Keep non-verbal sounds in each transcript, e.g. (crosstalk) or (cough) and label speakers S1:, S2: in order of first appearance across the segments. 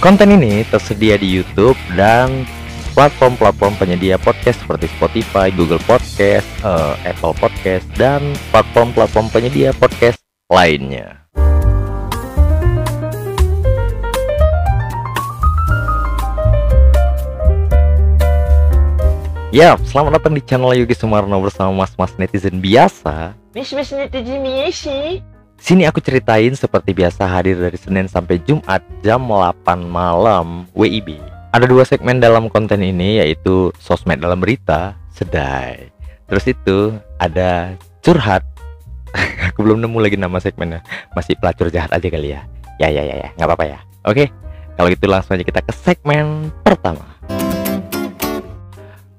S1: Konten ini tersedia di YouTube dan platform-platform penyedia podcast seperti Spotify, Google Podcast, uh, Apple Podcast, dan platform-platform penyedia podcast lainnya. Ya, selamat datang di channel Yogi Sumarno bersama mas-mas netizen biasa.
S2: Mas-mas netizen biasa.
S1: Sini aku ceritain seperti biasa hadir dari Senin sampai Jumat jam 8 malam WIB. Ada dua segmen dalam konten ini yaitu sosmed dalam berita, sedai. Terus itu ada curhat. (laughs) aku belum nemu lagi nama segmennya. Masih pelacur jahat aja kali ya. Ya ya ya ya, nggak apa-apa ya. Oke. Kalau gitu langsung aja kita ke segmen pertama.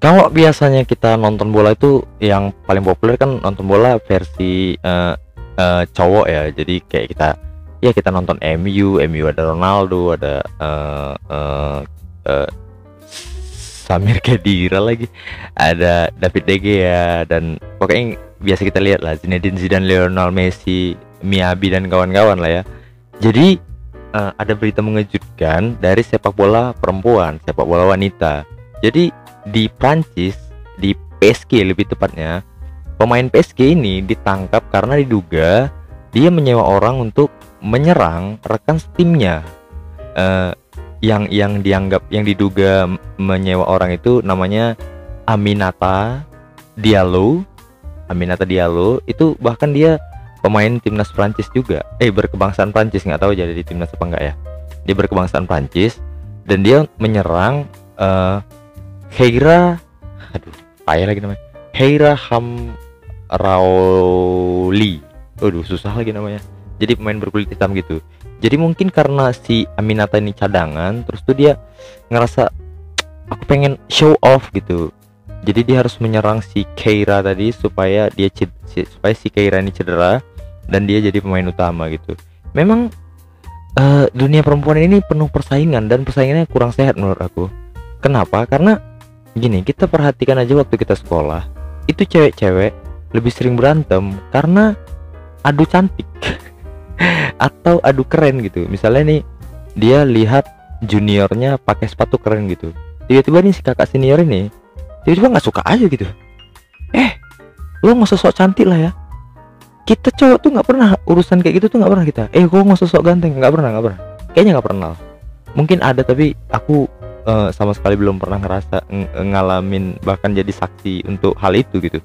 S1: Kalau biasanya kita nonton bola itu yang paling populer kan nonton bola versi uh, uh, cowok ya. Jadi kayak kita ya kita nonton MU MU ada Ronaldo ada uh, uh, uh, Samir Kedira lagi ada David De Gea dan pokoknya biasa kita lihat lah Zinedine Zidane Lionel Messi Miyabi dan kawan-kawan lah ya. Jadi uh, ada berita mengejutkan dari sepak bola perempuan sepak bola wanita. Jadi di Prancis di PSG lebih tepatnya Pemain PSG ini ditangkap karena diduga dia menyewa orang untuk menyerang rekan timnya. Uh, yang yang dianggap yang diduga menyewa orang itu namanya Aminata Diallo. Aminata Diallo itu bahkan dia pemain timnas Prancis juga. Eh berkebangsaan Prancis nggak tahu jadi di timnas apa enggak ya. Dia berkebangsaan Prancis dan dia menyerang uh, Heira aduh payah lagi namanya Heira Ham Rauli. Waduh susah lagi namanya. Jadi pemain berkulit hitam gitu. Jadi mungkin karena si Aminata ini cadangan Terus tuh dia ngerasa Aku pengen show off gitu. Jadi dia harus menyerang si Keira tadi Supaya dia supaya si Keira ini cedera Dan dia jadi pemain utama gitu. Memang uh, dunia perempuan ini penuh persaingan Dan persaingannya kurang sehat menurut aku. Kenapa? Karena gini kita perhatikan aja waktu kita sekolah. Itu cewek-cewek lebih sering berantem karena adu cantik (laughs) atau adu keren gitu. Misalnya nih dia lihat juniornya pakai sepatu keren gitu. Tiba-tiba nih si kakak senior ini tiba-tiba nggak suka aja gitu. Eh lo nggak sosok cantik lah ya. Kita cowok tuh nggak pernah urusan kayak gitu tuh nggak pernah kita. Eh kok nggak sosok ganteng. Nggak pernah nggak pernah. Kayaknya nggak pernah. Mungkin ada tapi aku uh, sama sekali belum pernah ngerasa ng ngalamin bahkan jadi saksi untuk hal itu gitu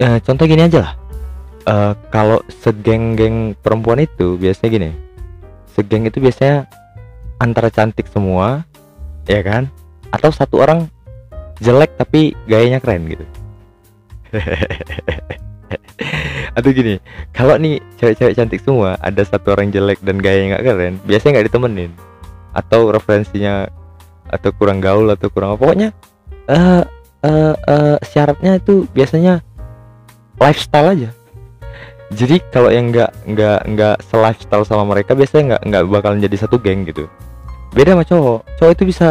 S1: uh, contoh gini aja lah. Uh, kalau segeng-geng perempuan itu biasanya gini. Segeng itu biasanya antara cantik semua ya kan? Atau satu orang jelek tapi gayanya keren gitu. (laughs) Atau gini kalau nih cewek-cewek cantik semua ada satu orang jelek dan gayanya nggak keren biasanya nggak ditemenin. Atau referensinya atau kurang gaul atau kurang pokoknya uh, uh, uh, syaratnya itu biasanya lifestyle aja. Jadi kalau yang nggak nggak nggak selifestyle sama mereka biasanya nggak nggak bakalan jadi satu geng gitu. Beda sama cowok. Cowok itu bisa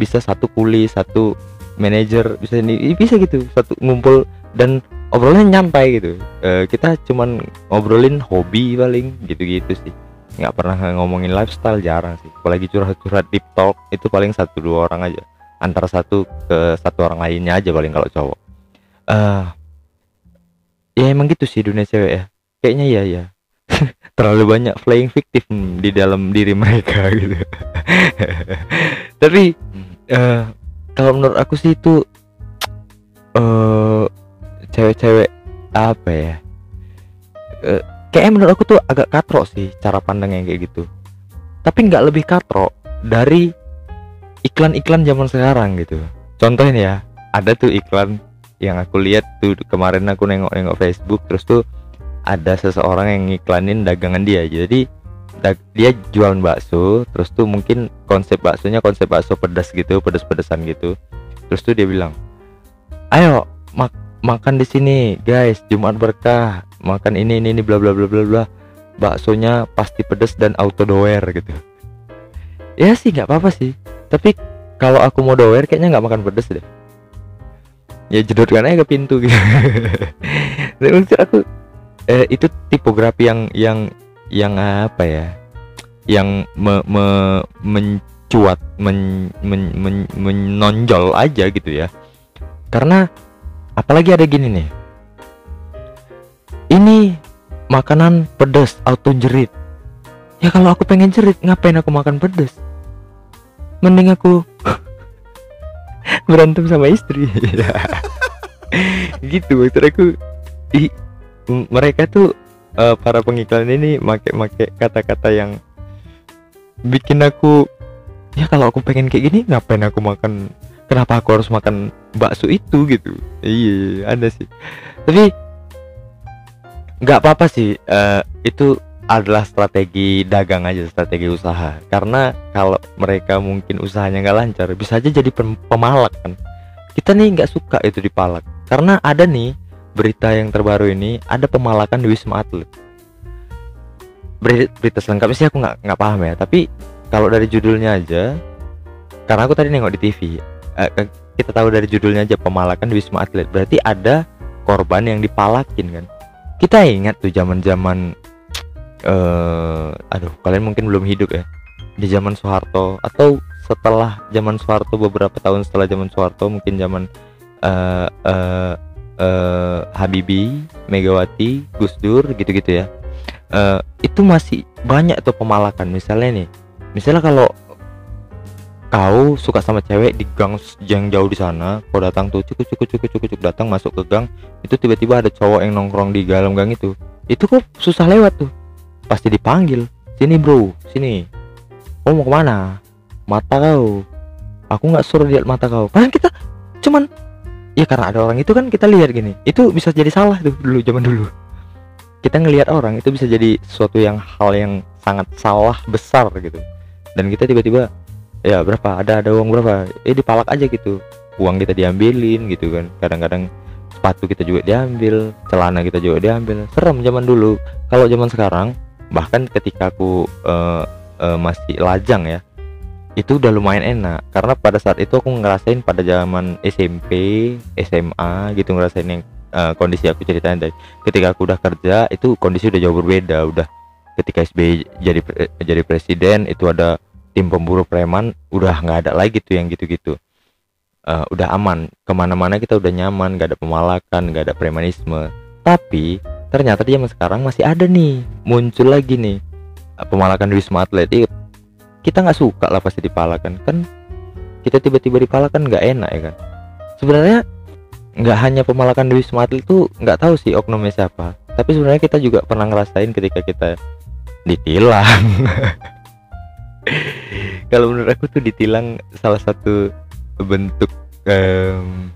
S1: bisa satu kuli satu manajer bisa ini bisa gitu. Satu ngumpul dan obrolannya nyampai gitu. E, kita cuman ngobrolin hobi paling gitu-gitu sih. Nggak pernah ngomongin lifestyle jarang sih. Apalagi curhat-curhat deep talk itu paling satu dua orang aja. Antara satu ke satu orang lainnya aja paling kalau cowok. Uh, ya emang gitu sih dunia cewek ya. Kayaknya ya ya (laughs) terlalu banyak playing fiktif di dalam diri mereka (laughs) gitu. Tapi uh, kalau menurut aku sih itu uh, cewek-cewek apa ya? Uh, kayaknya menurut aku tuh agak katrok sih cara pandangnya kayak gitu. Tapi nggak lebih katrok dari iklan-iklan zaman sekarang gitu. Contohnya ya ada tuh iklan yang aku lihat tuh kemarin aku nengok-nengok Facebook terus tuh ada seseorang yang ngiklanin dagangan dia. Jadi dia jualan bakso terus tuh mungkin konsep baksonya konsep bakso pedas gitu pedas-pedasan gitu. Terus tuh dia bilang ayo mak makan di sini guys Jumat berkah makan ini ini ini bla bla bla bla bla. Baksonya pasti pedas dan auto doer gitu. Ya sih nggak apa-apa sih. Tapi kalau aku mau doer kayaknya nggak makan pedas deh ya jedotkan aja ke pintu gitu. (laughs) Dan aku eh, itu tipografi yang yang yang apa ya? Yang me, me- mencuat men, men- men- menonjol aja gitu ya. Karena apalagi ada gini nih. Ini makanan pedas auto jerit? Ya kalau aku pengen jerit ngapain aku makan pedas? Mending aku (laughs) berantem sama istri. (laughs) Gitu maksud aku i- mereka tuh eh, para pengiklan ini make-make kata-kata yang bikin aku ya kalau aku pengen kayak gini ngapain aku makan? Kenapa aku harus makan bakso itu? Gitu. Iya ada sih. Tapi nggak apa-apa sih eh, itu adalah strategi dagang aja strategi usaha. Karena kalau mereka mungkin usahanya nggak lancar bisa aja jadi pem- pemalak kan. Kita nih nggak suka itu dipalak. Karena ada nih berita yang terbaru ini ada pemalakan di wisma atlet. Beri- berita selengkapnya sih aku nggak nggak paham ya. Tapi kalau dari judulnya aja karena aku tadi nengok di TV eh, kita tahu dari judulnya aja pemalakan di wisma atlet. Berarti ada korban yang dipalakin kan. Kita ingat tuh zaman eh aduh kalian mungkin belum hidup ya di zaman Soeharto atau setelah zaman Soeharto beberapa tahun setelah zaman Soeharto mungkin zaman eh eh eh, Habibie, Megawati, Gus Dur gitu-gitu ya. Eh, itu masih banyak tuh pemalakan misalnya nih. Misalnya kalau kau suka sama cewek di gang yang jauh di sana, kau datang tuh cukup cukup cukup cukup cukup datang masuk ke gang, itu tiba-tiba ada cowok yang nongkrong di dalam gang itu. Itu kok susah lewat tuh. Pasti dipanggil. Sini bro, sini. Kau mau ke mana? Mata kau. Aku nggak suruh lihat mata kau. Padahal kita cuman ya karena ada orang itu kan kita lihat gini itu bisa jadi salah tuh dulu zaman dulu kita ngelihat orang itu bisa jadi sesuatu yang hal yang sangat salah besar gitu dan kita tiba-tiba ya berapa ada ada uang berapa eh dipalak aja gitu uang kita diambilin gitu kan kadang-kadang sepatu kita juga diambil celana kita juga diambil serem zaman dulu kalau zaman sekarang bahkan ketika aku eh, eh, masih lajang ya itu udah lumayan enak. Karena pada saat itu aku ngerasain pada zaman SMP SMA gitu ngerasain yang eh, kondisi aku ceritain tadi ketika aku udah kerja itu kondisi udah jauh berbeda. Udah ketika SBY jadi jadi presiden itu ada tim pemburu preman udah nggak ada lagi tuh yang gitu-gitu. Eh, udah aman. Ke mana-mana kita udah nyaman nggak ada pemalakan nggak ada premanisme. Tapi ternyata di zaman sekarang masih ada nih. Muncul lagi nih. Eh, pemalakan wisma atlet. Ih, kita nggak suka lah pasti dipalakan. Kan kita tiba-tiba dipalakan nggak enak ya kan? Sebenarnya nggak hanya pemalakan di wisma atlet itu nggak tahu sih oknumnya siapa. Tapi sebenarnya kita juga pernah ngerasain ketika kita ditilang. (laughs) Kalau menurut aku tuh ditilang salah satu bentuk em,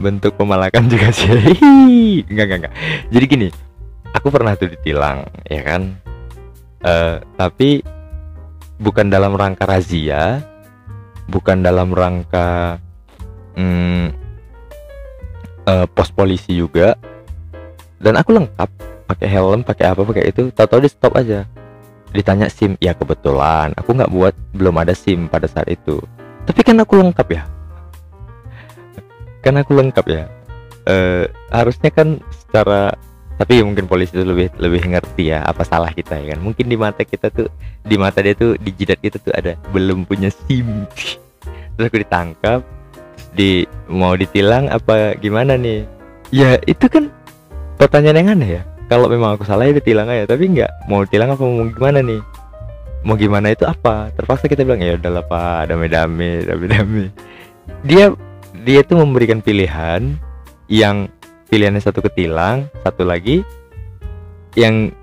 S1: bentuk pemalakan juga sih. (laughs) Enggak enggak enggak. Jadi gini aku pernah tuh ditilang ya kan? Eh, tapi bukan dalam rangka razia bukan dalam rangka mm, eh, pos polisi juga. Dan aku lengkap pakai helm pakai apa pakai itu tahu-tahu di stop aja. Ditanya sim ya kebetulan. Aku nggak buat belum ada sim pada saat itu. Tapi kan aku lengkap ya kan aku lengkap ya. Eh harusnya kan secara tapi mungkin polisi itu lebih lebih ngerti ya apa salah kita ya kan. Mungkin di mata kita tuh di mata dia tuh di jidat kita tuh ada belum punya sim. Terus aku ditangkap di mau ditilang apa gimana nih? Ya itu kan pertanyaan yang aneh ya. Kalau memang aku salah ya ditilang aja tapi nggak mau tilang apa mau gimana nih? Mau gimana itu apa? Terpaksa kita bilang ya udahlah pak dame-dame dame-dame dia dia tuh memberikan pilihan yang pilihannya satu ketilang satu lagi yang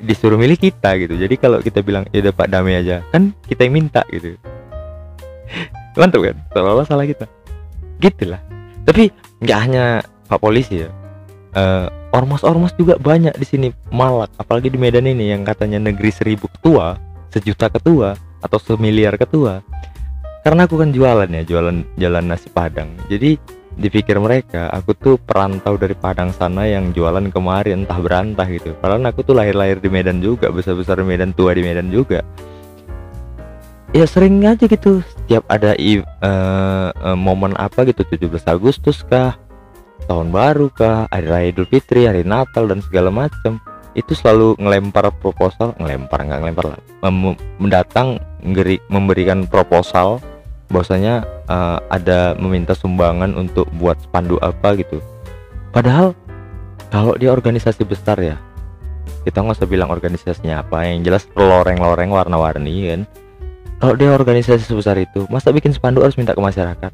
S1: disuruh milih kita gitu. Jadi kalau kita bilang ya udah pak damai aja kan kita yang minta gitu. (laughs) Mantap kan? Seolah-olah salah kita. Gitulah. Tapi nggak hanya pak polisi ya. Eh, ormas-ormas juga banyak di sini. Malak apalagi di Medan ini yang katanya negeri seribu ketua sejuta ketua atau semiliar ketua karena aku kan jualan ya jualan jalan nasi padang. Jadi dipikir mereka aku tuh perantau dari Padang sana yang jualan kemari entah berantah gitu. Padahal aku tuh lahir-lahir di Medan juga besar-besar di Medan tua di Medan juga. Ya sering aja gitu. Setiap ada eh, eh, momen apa gitu 17 Agustus kah tahun baru kah hari raya Idul Fitri hari Natal dan segala macam. Itu selalu ngelempar proposal ngelempar nggak ngelempar lah. Mendatang memberikan proposal bahwasanya eh, ada meminta sumbangan untuk buat spanduk apa gitu. Padahal kalau dia organisasi besar ya kita nggak usah bilang organisasinya apa yang jelas loreng-loreng warna-warni kan. Kalau dia organisasi sebesar itu masa bikin spanduk harus minta ke masyarakat?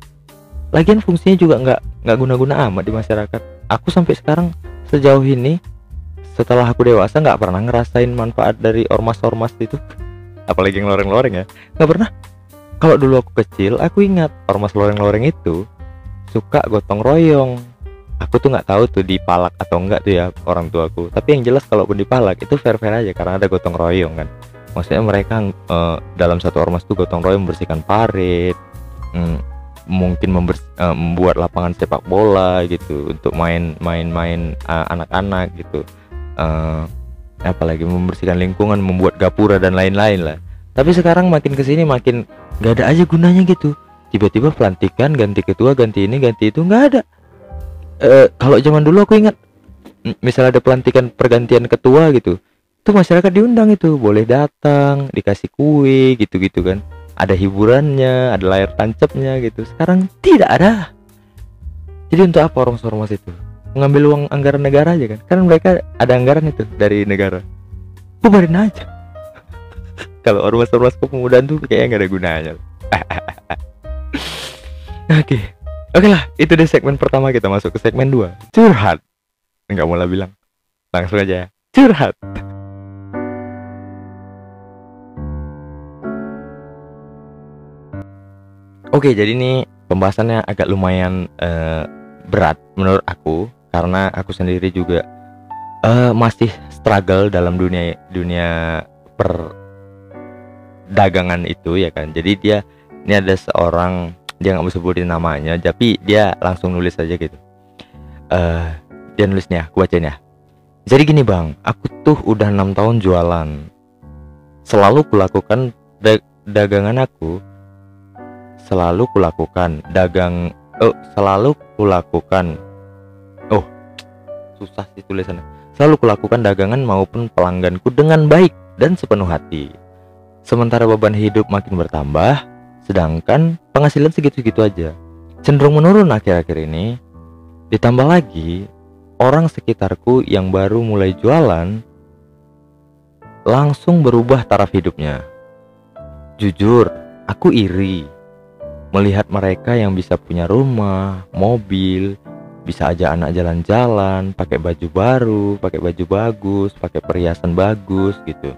S1: Lagian fungsinya juga nggak nggak guna-guna amat di masyarakat. Aku sampai sekarang sejauh ini setelah aku dewasa nggak pernah ngerasain manfaat dari ormas-ormas itu. Apalagi yang loreng-loreng ya. Nggak pernah kalau dulu aku kecil aku ingat ormas loreng-loreng itu suka gotong royong. Aku tuh nggak tahu tuh dipalak atau enggak tuh ya orang tuaku. Tapi yang jelas kalaupun dipalak itu fair fair aja karena ada gotong royong kan. Maksudnya mereka eh, dalam satu ormas tuh gotong royong membersihkan parit mm, mungkin members- eh, membuat lapangan sepak bola gitu untuk main main main eh, anak-anak gitu. Eh, apalagi membersihkan lingkungan membuat gapura dan lain-lain lah tapi sekarang makin ke sini makin nggak ada aja gunanya gitu. Tiba-tiba pelantikan ganti ketua ganti ini ganti itu nggak ada. Eh, kalau zaman dulu aku ingat misalnya ada pelantikan pergantian ketua gitu itu masyarakat diundang itu boleh datang dikasih kue gitu-gitu kan. Ada hiburannya ada layar tancapnya gitu. Sekarang tidak ada. Jadi untuk apa ormas-ormas itu? Mengambil uang anggaran negara aja kan? Kan mereka ada anggaran itu dari negara. Bubarin aja (laughs) kalau ormas-ormas kepemudaan tuh kayaknya nggak ada gunanya. (laughs) Oke. Oke lah itu deh segmen pertama kita masuk ke segmen 2 curhat. Nggak mau lah bilang. Langsung aja ya. Curhat. Oke, jadi ini pembahasannya agak lumayan eh, berat menurut aku. Karena aku sendiri juga eh, masih struggle dalam dunia dunia perdagangan itu ya kan. Jadi dia ini ada seorang dia nggak mau sebutin namanya, tapi dia langsung nulis aja gitu. Eh, dia nulisnya, aku bacain ya. Jadi gini bang, aku tuh udah enam tahun jualan. Selalu kulakukan da- dagangan aku selalu kulakukan dagang oh selalu kulakukan oh susah sih tulisannya selalu kulakukan dagangan maupun pelangganku dengan baik dan sepenuh hati sementara beban hidup makin bertambah sedangkan penghasilan segitu-segitu aja. Cenderung menurun akhir-akhir ini. Ditambah lagi orang sekitarku yang baru mulai jualan langsung berubah taraf hidupnya. Jujur aku iri melihat mereka yang bisa punya rumah, mobil, bisa aja anak jalan-jalan, pakai baju baru, pakai baju bagus, pakai perhiasan bagus gitu.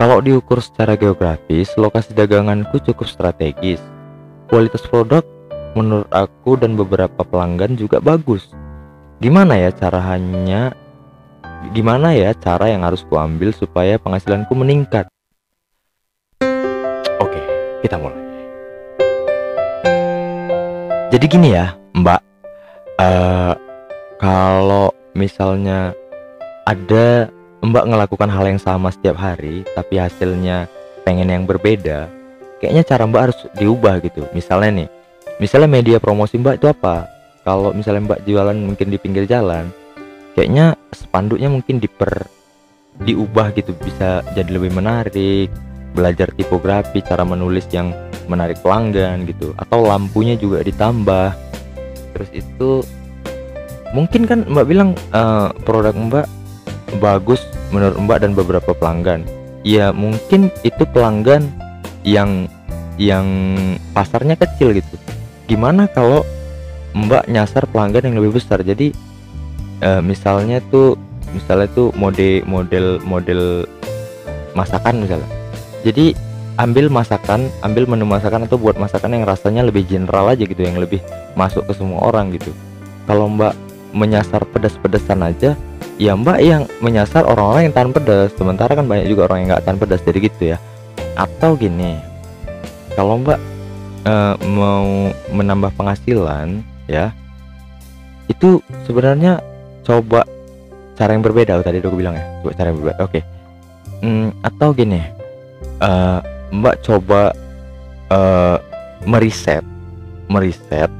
S1: Kalau diukur secara geografis, lokasi daganganku cukup strategis. Kualitas produk menurut aku dan beberapa pelanggan juga bagus. Gimana ya cara hanya gimana ya cara yang harus kuambil supaya penghasilanku meningkat? Oke, kita mulai. Jadi gini ya, Mbak. eh kalau misalnya ada Mbak ngelakukan hal yang sama setiap hari, tapi hasilnya pengen yang berbeda, kayaknya cara Mbak harus diubah gitu. Misalnya nih, misalnya media promosi Mbak itu apa? Kalau misalnya Mbak jualan mungkin di pinggir jalan, kayaknya spanduknya mungkin diper diubah gitu, bisa jadi lebih menarik, belajar tipografi, cara menulis yang menarik pelanggan gitu atau lampunya juga ditambah terus itu mungkin kan mbak bilang eh, produk mbak bagus menurut mbak dan beberapa pelanggan. Ya mungkin itu pelanggan yang yang pasarnya kecil gitu. Gimana kalau mbak nyasar pelanggan yang lebih besar? Jadi eh, misalnya tuh misalnya tuh mode model model masakan misalnya. Jadi ambil masakan, ambil menu masakan atau buat masakan yang rasanya lebih general aja gitu, yang lebih masuk ke semua orang gitu. Kalau Mbak menyasar pedas-pedasan aja, ya Mbak yang menyasar orang-orang yang tahan pedas. Sementara kan banyak juga orang yang nggak tahan pedas, jadi gitu ya. Atau gini, kalau Mbak eh, mau menambah penghasilan, ya, itu sebenarnya coba cara yang berbeda. Tadi udah aku bilang ya, coba cara yang berbeda. Oke. Hmm, atau gini, eh, Mbak coba eh meriset, meriset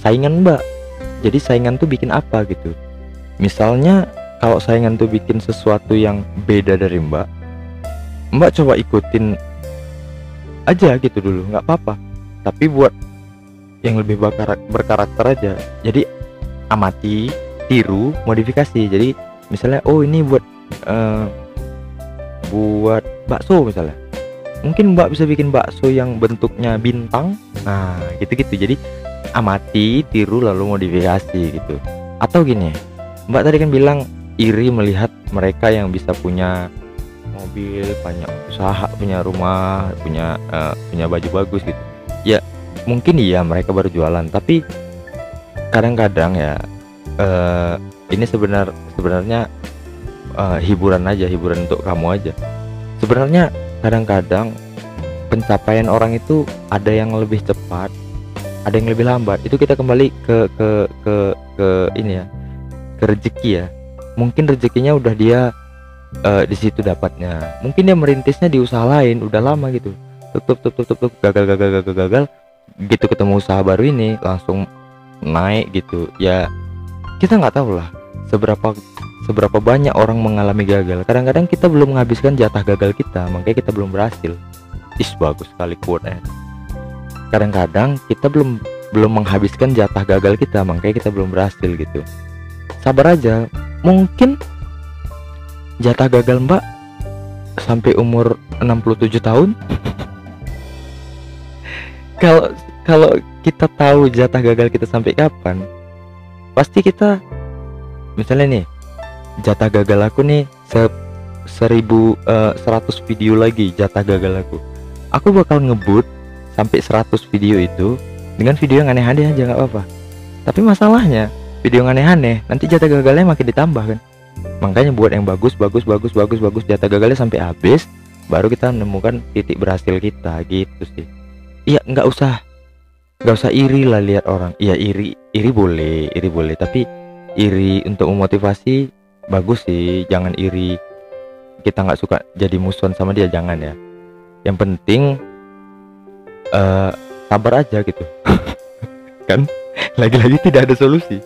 S1: saingan Mbak. Jadi saingan tuh bikin apa gitu? Misalnya kalau saingan tuh bikin sesuatu yang beda dari mbak mbak coba ikutin aja gitu dulu nggak apa-apa. Tapi buat yang lebih berkarak- berkarakter aja. Jadi amati tiru modifikasi. Jadi misalnya oh ini buat eh, buat bakso misalnya. Mungkin mbak bisa bikin bakso yang bentuknya bintang. Nah gitu-gitu. Jadi amati tiru lalu modifikasi gitu. Atau gini mbak tadi kan bilang iri melihat mereka yang bisa punya mobil banyak usaha punya rumah punya eh, punya baju bagus gitu. Ya mungkin iya mereka baru jualan tapi kadang-kadang ya eh, ini sebenar sebenarnya eh, hiburan aja hiburan untuk kamu aja. Sebenarnya kadang-kadang pencapaian orang itu ada yang lebih cepat ada yang lebih lambat. Itu kita kembali ke ke ke ke ini ya ke rezeki ya mungkin rezekinya udah dia eh, di situ dapatnya. Mungkin dia merintisnya di usaha lain udah lama gitu. Tutup tutup tutup gagal gagal gagal gagal. Gitu ketemu usaha baru ini langsung naik gitu. Ya kita nggak tahu lah seberapa seberapa banyak orang mengalami gagal. Kadang-kadang kita belum menghabiskan jatah gagal kita makanya kita belum berhasil. Is bagus sekali quote kadang-kadang kita belum belum menghabiskan jatah gagal kita makanya kita belum berhasil gitu sabar aja. Mungkin jatah gagal mbak sampai umur 67 tahun. (laughs) Kalau kalau kita tahu jatah gagal kita sampai kapan pasti kita misalnya nih jatah gagal aku nih se seribu eh, seratus video lagi jatah gagal aku. Aku bakal ngebut sampai 100 video itu dengan video yang aneh-aneh aja nggak apa-apa. Tapi masalahnya video yang aneh-aneh nanti jatah gagalnya makin ditambah kan? Makanya buat yang bagus bagus bagus bagus bagus jatah gagalnya sampai habis baru kita menemukan titik berhasil kita gitu sih. Iya nggak usah nggak usah iri lah lihat orang. Iya iri iri boleh iri boleh tapi iri untuk memotivasi bagus sih. Jangan iri kita nggak suka jadi musuhan sama dia jangan ya. Yang penting eh sabar aja gitu. (laughs) Kan? Lagi-lagi tidak ada solusi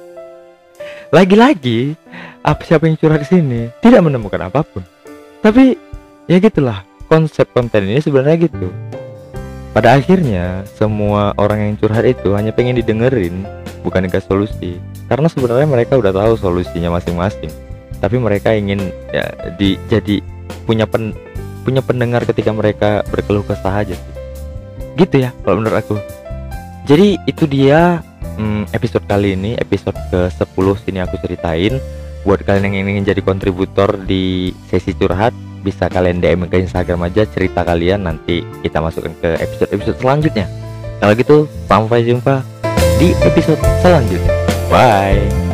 S1: lagi-lagi apa siapa yang curhat di sini tidak menemukan apa pun. Tapi ya gitulah konsep konten ini sebenarnya gitu. Pada akhirnya semua orang yang curhat itu hanya pengen didengerin bukan dikasih solusi. Karena sebenarnya mereka udah tahu solusinya masing-masing. Tapi mereka ingin ya di jadi punya pen, punya pendengar ketika mereka berkeluh kesah aja gitu ya kalau menurut aku. Jadi itu dia hmm, episode kali ini episode ke 10 sini aku ceritain. Buat kalian yang ingin jadi kontributor di sesi curhat bisa kalian DM ke Instagram aja cerita kalian. Nanti kita masukkan ke episode-episode selanjutnya. Kalau gitu sampai jumpa di episode selanjutnya. Bye